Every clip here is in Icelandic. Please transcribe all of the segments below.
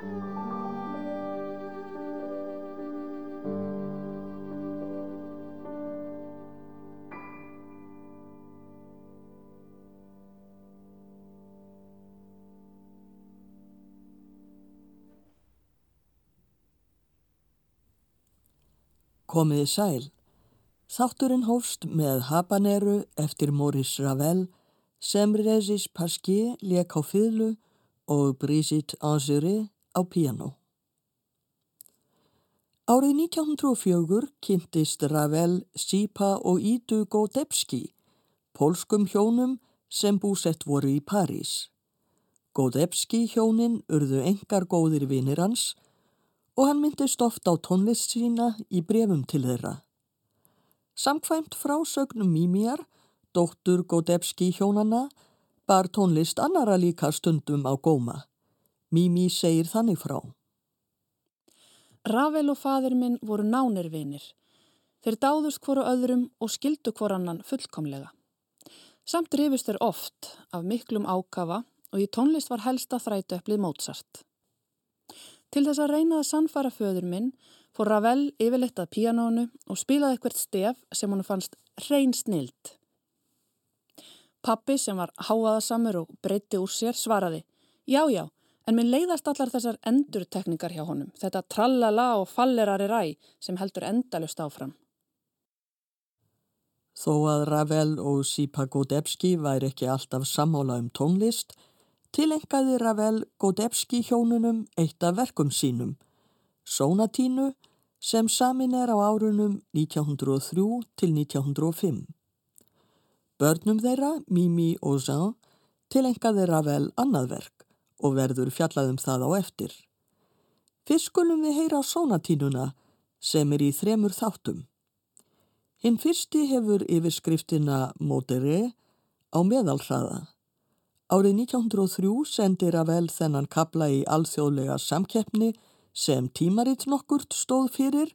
Komiði sæl. Þátturinn hófst með Habaneru eftir Maurice Ravel sem Régis Pasquier lék á fylgu og Brigitte Angéré á piano. Árið 1904 kynntist Ravel, Sipa og Ídu Godebski, pólskum hjónum sem búsett voru í París. Godebski hjónin urðu engar góðir vinir hans og hann myndist oft á tónlist sína í brefum til þeirra. Samkvæmt frásögnum Mímíjar, dóttur Godebski hjónana, bar tónlist annara líka stundum á góma. Mímí segir þannig frá. Ravel og fadir minn voru nánir vinir. Þeir dáðust hvoru öðrum og skildu hvor annan fullkomlega. Samt rifist þeir oft af miklum ákafa og í tónlist var helsta þrætu upplið Mozart. Til þess að reyna að sannfara föður minn fór Ravel yfirleitt að píanónu og spilaði eitthvert stef sem hann fannst hrein snild. Pappi sem var háaðasamur og breytti úr sér svaraði Já, já, en minn leiðast allar þessar endurtekningar hjá honum, þetta trallala og fallerari ræ sem heldur endalust áfram. Þó að Ravel og Sipa Godebski væri ekki alltaf sammála um tónlist, tilengaði Ravel Godebski hjónunum eitt af verkum sínum, Sónatínu sem samin er á árunum 1903 til 1905. Börnum þeirra, Mimi og Jean, tilengaði Ravel annað verk og verður fjallaðum það á eftir. Fyrst skulum við heyra Sónatínuna sem er í þremur þáttum. Hinn fyrsti hefur yfirskriftina Modere á meðalhraða. Árið 1903 sendir að vel þennan kabla í alþjóðlega samkeppni sem tímaritt nokkurt stóð fyrir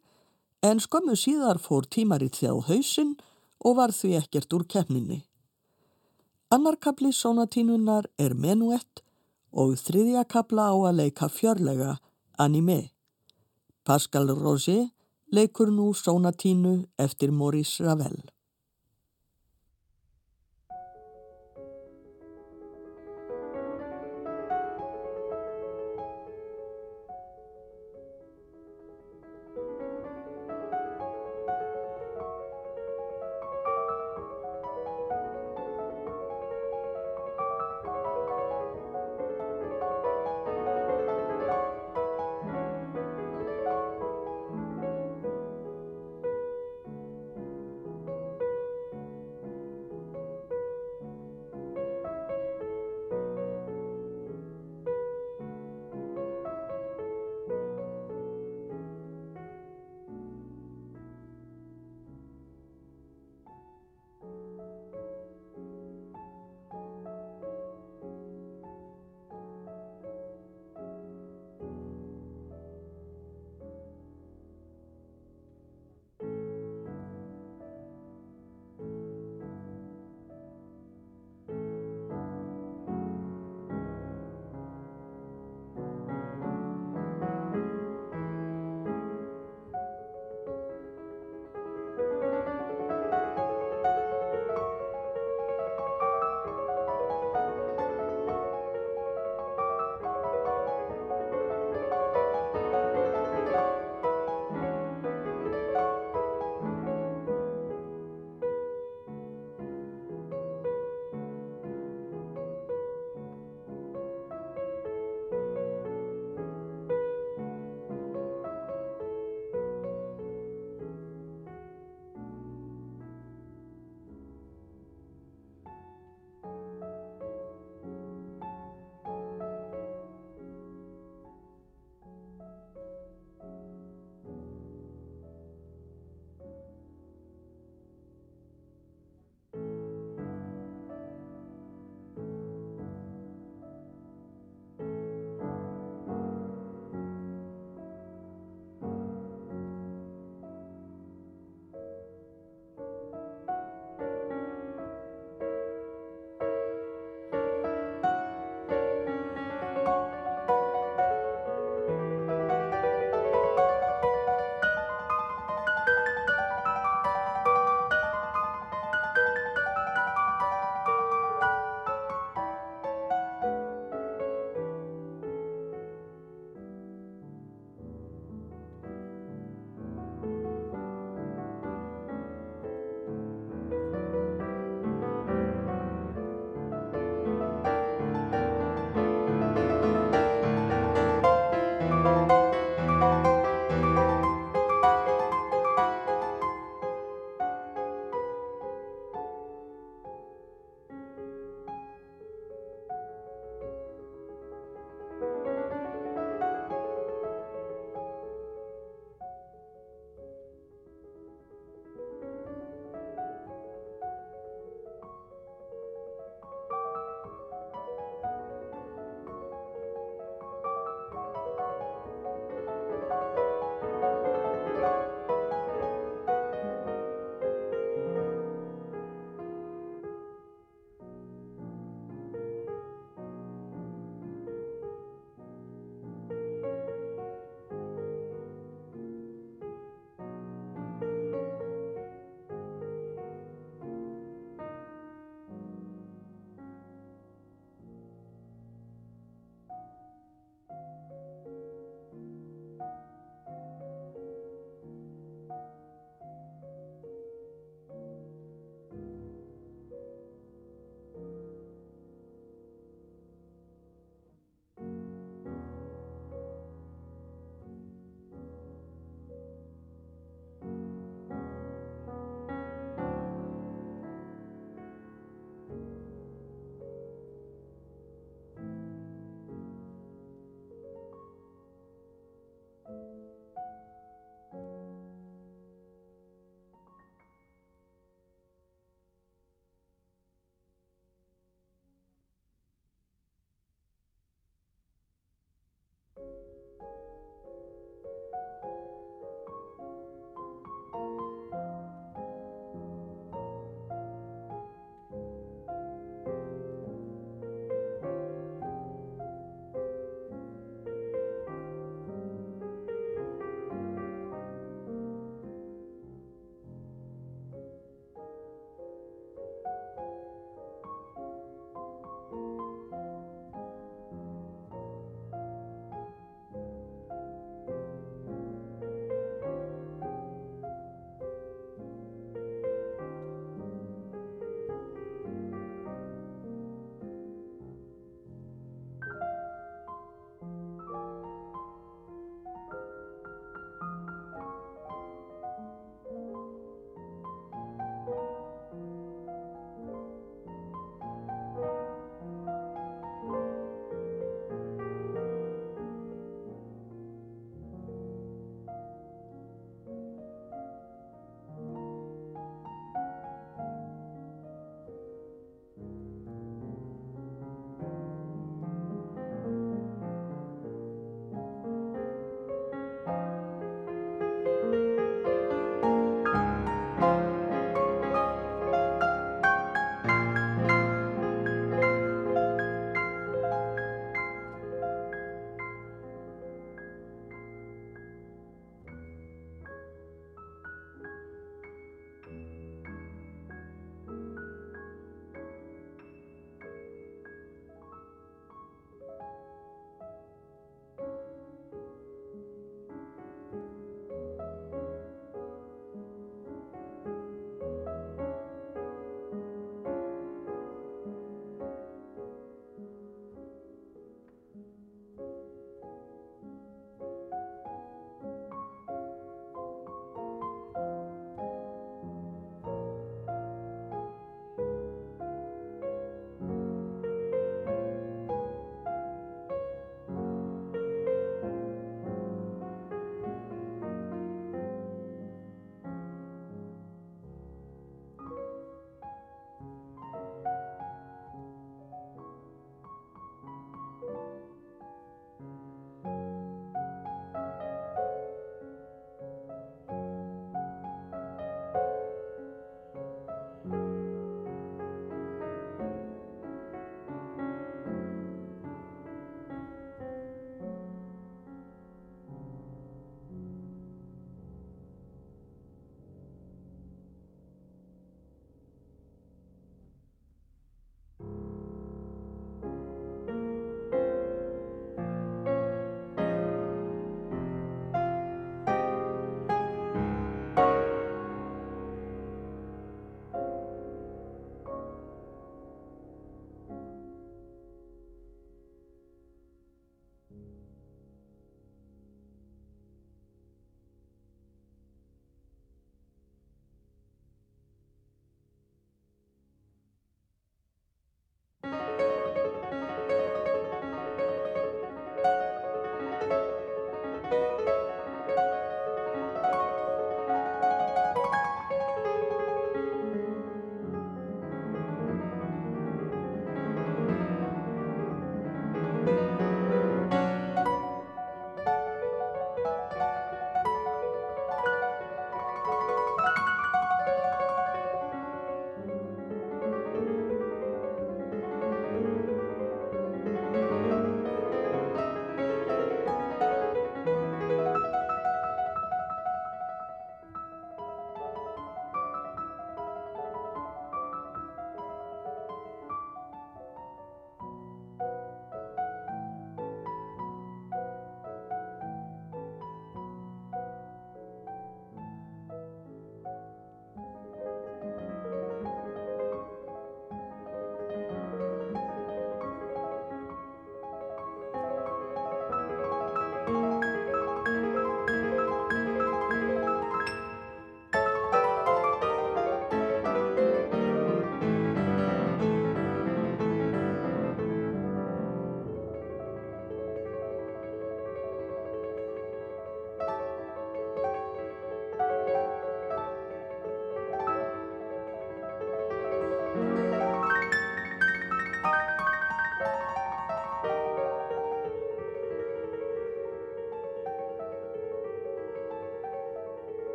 en skömmu síðar fór tímaritt þjá hausinn og var því ekkert úr keppninni. Annar kabli sónatínunar er menuett og þriðja kabla á að leika fjörlega anime. Pascal Roger leikur nú sónatínu eftir Maurice Ravel.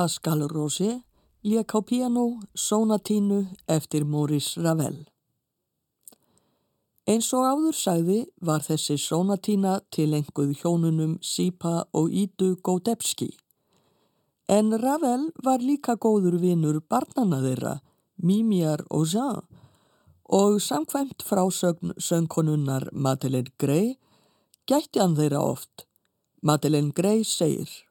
Pascal Rosé lék á piano Sonatínu eftir Maurice Ravel. Eins og áður sagði var þessi Sonatína til enguð hjónunum Sipa og Ídu Gódebski. En Ravel var líka góður vinur barnana þeirra, Mimiar og Jean, og samkvæmt frásögn söngkonunnar Madeleine Grey gætti hann þeirra oft. Madeleine Grey segir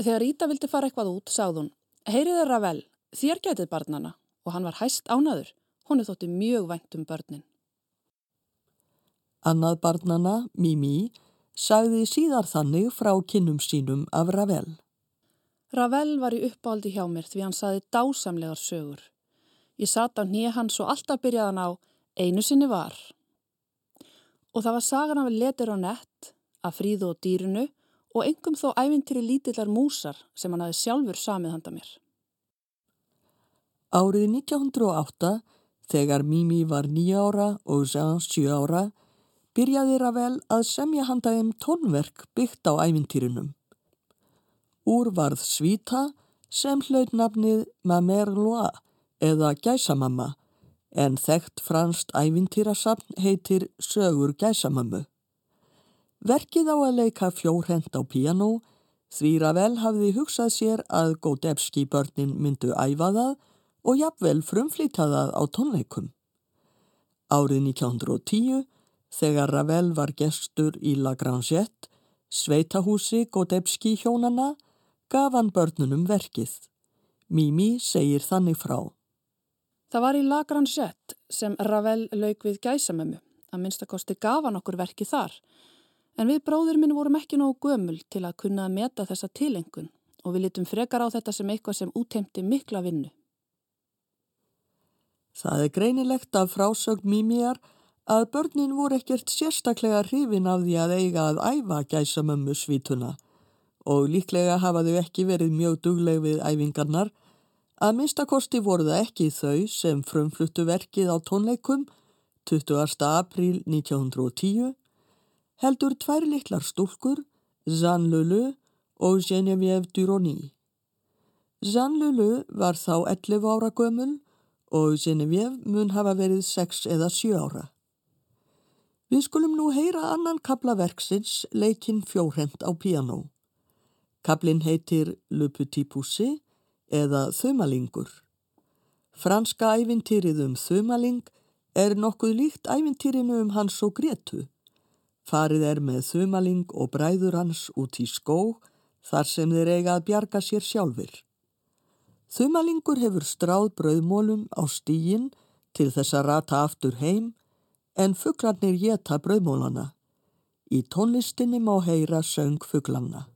Þegar Íta vildi fara eitthvað út, sagði hún, heyriði Ravel, þér getið barnana og hann var hæst ánaður. Hún er þótti mjög vænt um börnin. Annað barnana, Mimi, sagði síðar þannig frá kinnum sínum af Ravel. Ravel var í uppáldi hjá mér því hann saði dásamlegar sögur. Ég satt á nýja hans og alltaf byrjaðan á einu sinni var. Og það var sagan af letur og nett, af fríðu og dýrunu og engum þó ævintýri lítillar músar sem hann hafi sjálfur samið handa mér. Árið 1908, þegar Mimi var nýja ára og Jean sjö ára, byrjaði Ravel að semja handa þeim tónverk byggt á ævintýrinum. Úr varð Svíta sem hlaut nafnið Ma Mère Loi eða Gæsamamma en þekkt franst ævintýrasafn heitir Sögur Gæsamammu. Verkið á að leika fjórhend á piano því Ravel hafði hugsað sér að Gódebski börnin myndu æfa það og jafnvel frumflýta það á tónleikum. Árið 1910, þegar Ravel var gestur í La Grangette, sveitahúsi Gódebski hjónana, gaf hann börnunum verkið. Mimi segir þannig frá. Það var í La Grangette sem Ravel lauk við gæsamömmu. Að minnstakosti gaf hann okkur verkið þar En við bróðir minn vorum ekki nógu gömul til að kunna að meta þessa tilengun og við litum frekar á þetta sem eitthvað sem útheimti mikla vinnu. Það er greinilegt af frásögn mýmjar að börnin voru ekkert sérstaklega hrifin af því að eiga að æfa gæsamömmu svítuna og líklega hafa þau ekki verið mjög dugleg við æfingarnar að minnstakosti voru það ekki þau sem frumfluttu verkið á tónleikum 20. apríl 1910 heldur tvær litlar stúlkur, Jeanne Leleu og Geneviève Duronie. Jeanne Leleu var þá 11 ára gömul og Geneviève mun hafa verið 6 eða 7 ára. Við skulum nú heyra annan kablaverksins leikinn fjórhend á piano. Kablin heitir Le Petit Poussi eða Þumalingur. Franska ævintýrið um Þumaling er nokkuð líkt ævintýrinu um hans og Gretu. Farið er með þumaling og bræður hans út í skó þar sem þeir eiga að bjarga sér sjálfur. Þumalingur hefur stráð brauðmólum á stígin til þess að rata aftur heim en fugglarnir geta brauðmólana. Í tónlistinni má heyra söng fugglanna.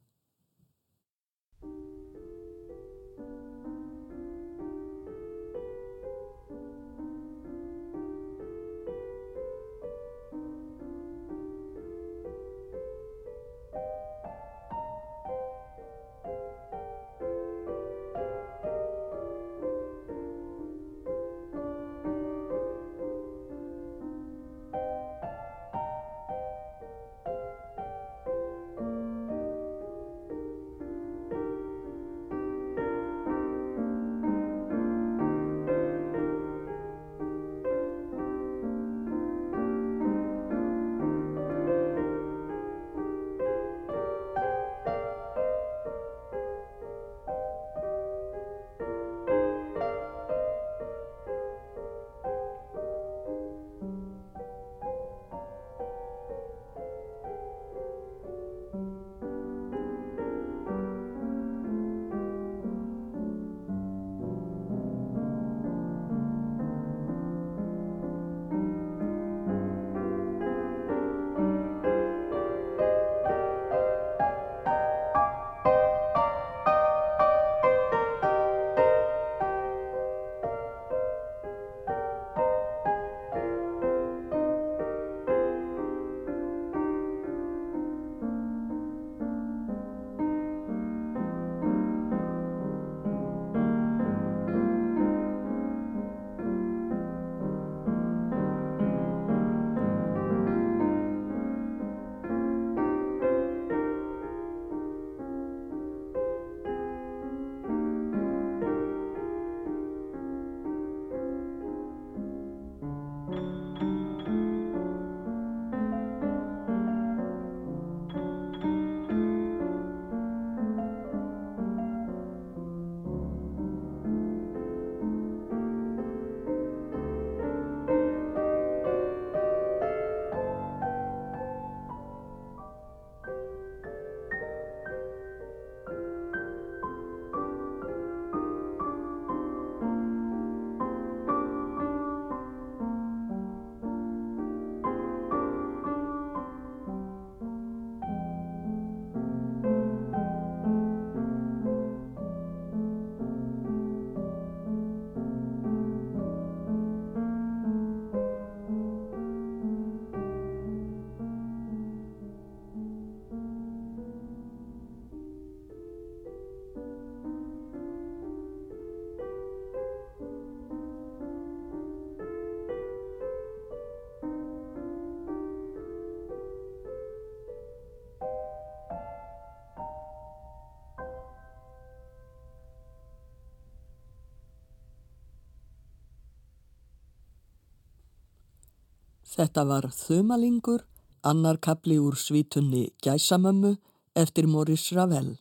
Þetta var Þumalingur, annar kapli úr svítunni Gæsamömmu eftir Maurice Ravel.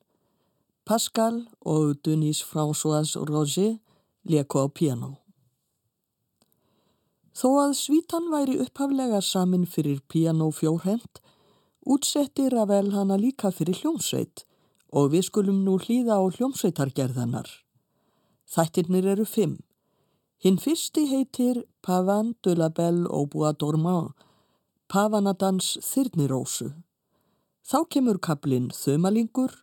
Pascal og Denise Françoise Roger leku á piano. Þó að svítan væri upphaflega samin fyrir piano fjórhend, útsetti Ravel hana líka fyrir hljómsveit og við skulum nú hlýða á hljómsveitargerðanar. Þættirnir eru fimm. Hinn fyrsti heitir Pavan de la Belle au Bois Dormant, Pavanadans Þyrnirósu. Þá kemur kaplinn Þömalingur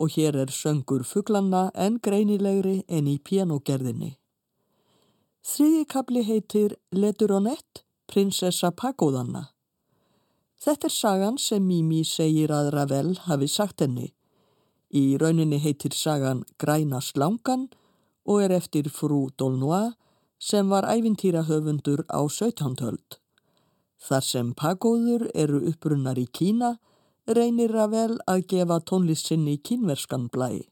og hér er söngur fugglanna en greinilegri en í pianogerðinni. Þriði kapli heitir Leturonett, prinsessa Pagóðanna. Þetta er sagan sem Mimi segir að Ravel hafi sagt henni. Í rauninni heitir sagan Græna slangan og er eftir frú Dolnois sem var ævintýrahöfundur á 17. höld. Þar sem pagóður eru upprunnar í Kína reynir Ravel að gefa tónlistinni kínverskan blæi.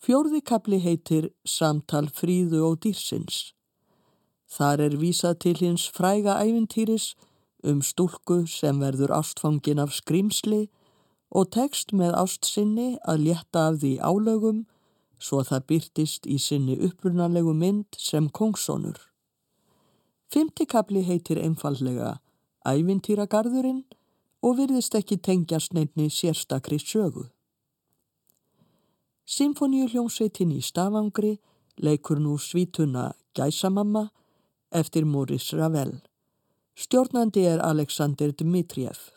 Fjórði kapli heitir Samtal fríðu og dýrsins. Þar er vísað til hins fræga ævintýris um stúlku sem verður ástfangin af skrýmsli og tekst með ástsinni að létta af því álögum svo það byrtist í sinni upprunalegu mynd sem kongsónur. Fymti kapli heitir einfallega Ævintýragarðurinn og virðist ekki tengjast nefni sérstakri sögu. Symfoníu hljómsveitin í Stafangri leikur nú svítuna Gæsamamma eftir Maurice Ravel. Stjórnandi er Alexander Dmitriev.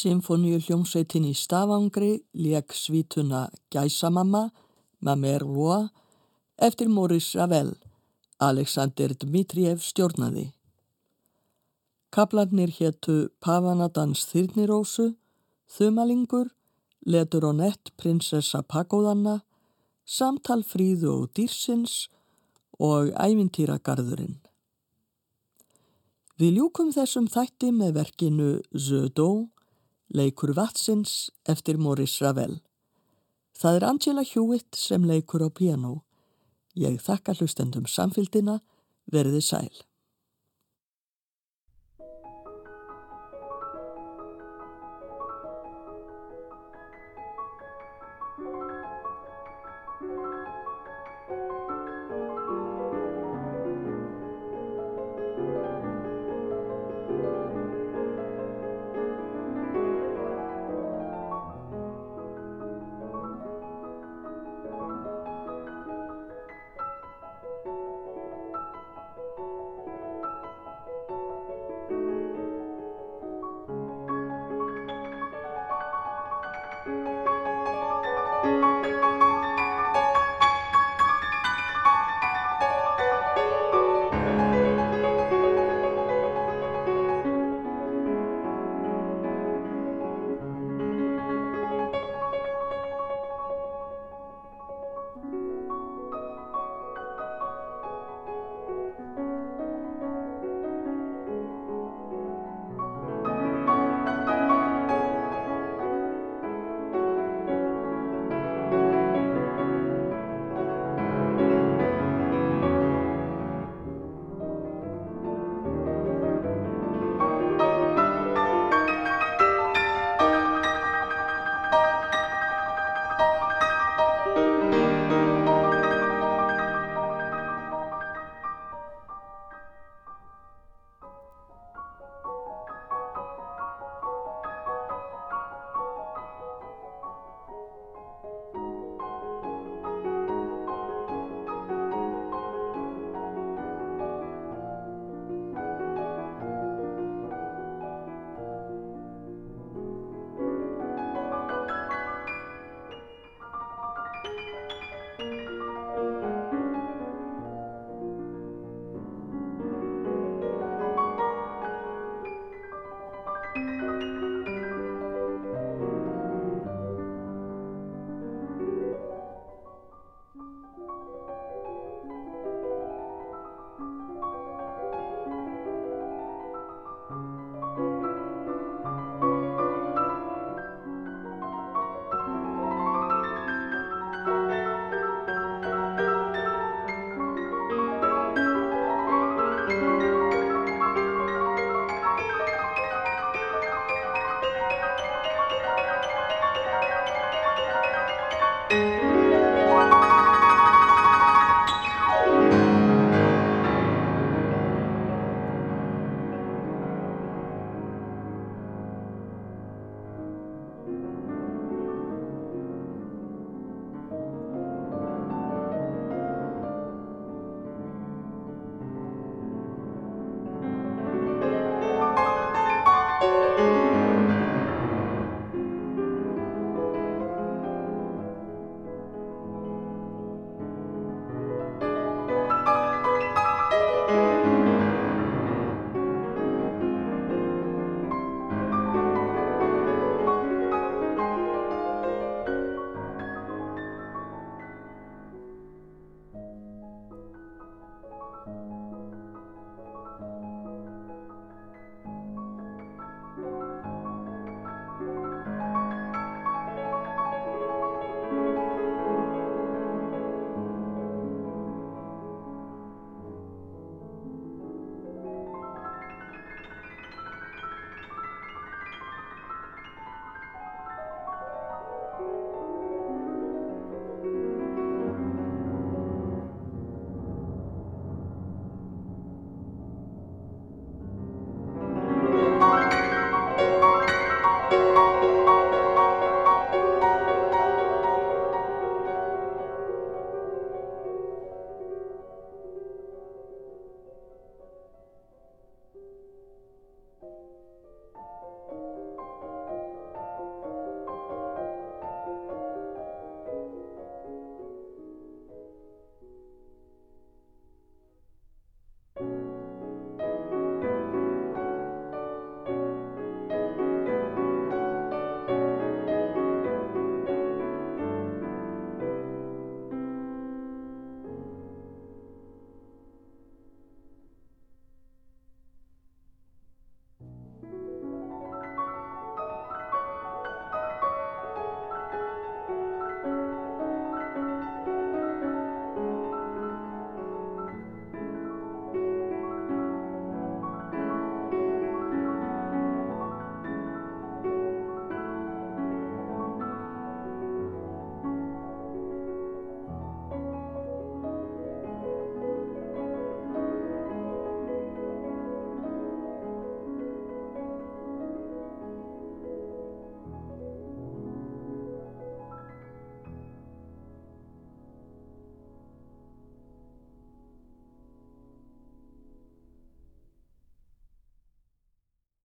Symfoníu hljómsveitin í Stafangri leik svítuna Gæsamamma, Mamer Loa, eftir Maurice Ravel, Alexander Dmitriev stjórnaði. Kaplarnir héttu Pavanadans Þyrnirósu, Þumalingur, Letur og nett Prinsessa Pagóðanna, Samtal fríðu og dýrsins og Ævintýragarðurinn. Við ljúkum þessum þætti með verkinu Zödó, leikur Vatsins eftir Maurice Ravel. Það er Angela Hewitt sem leikur á piano. Ég þakka hlustendum samfélgina, verði sæl.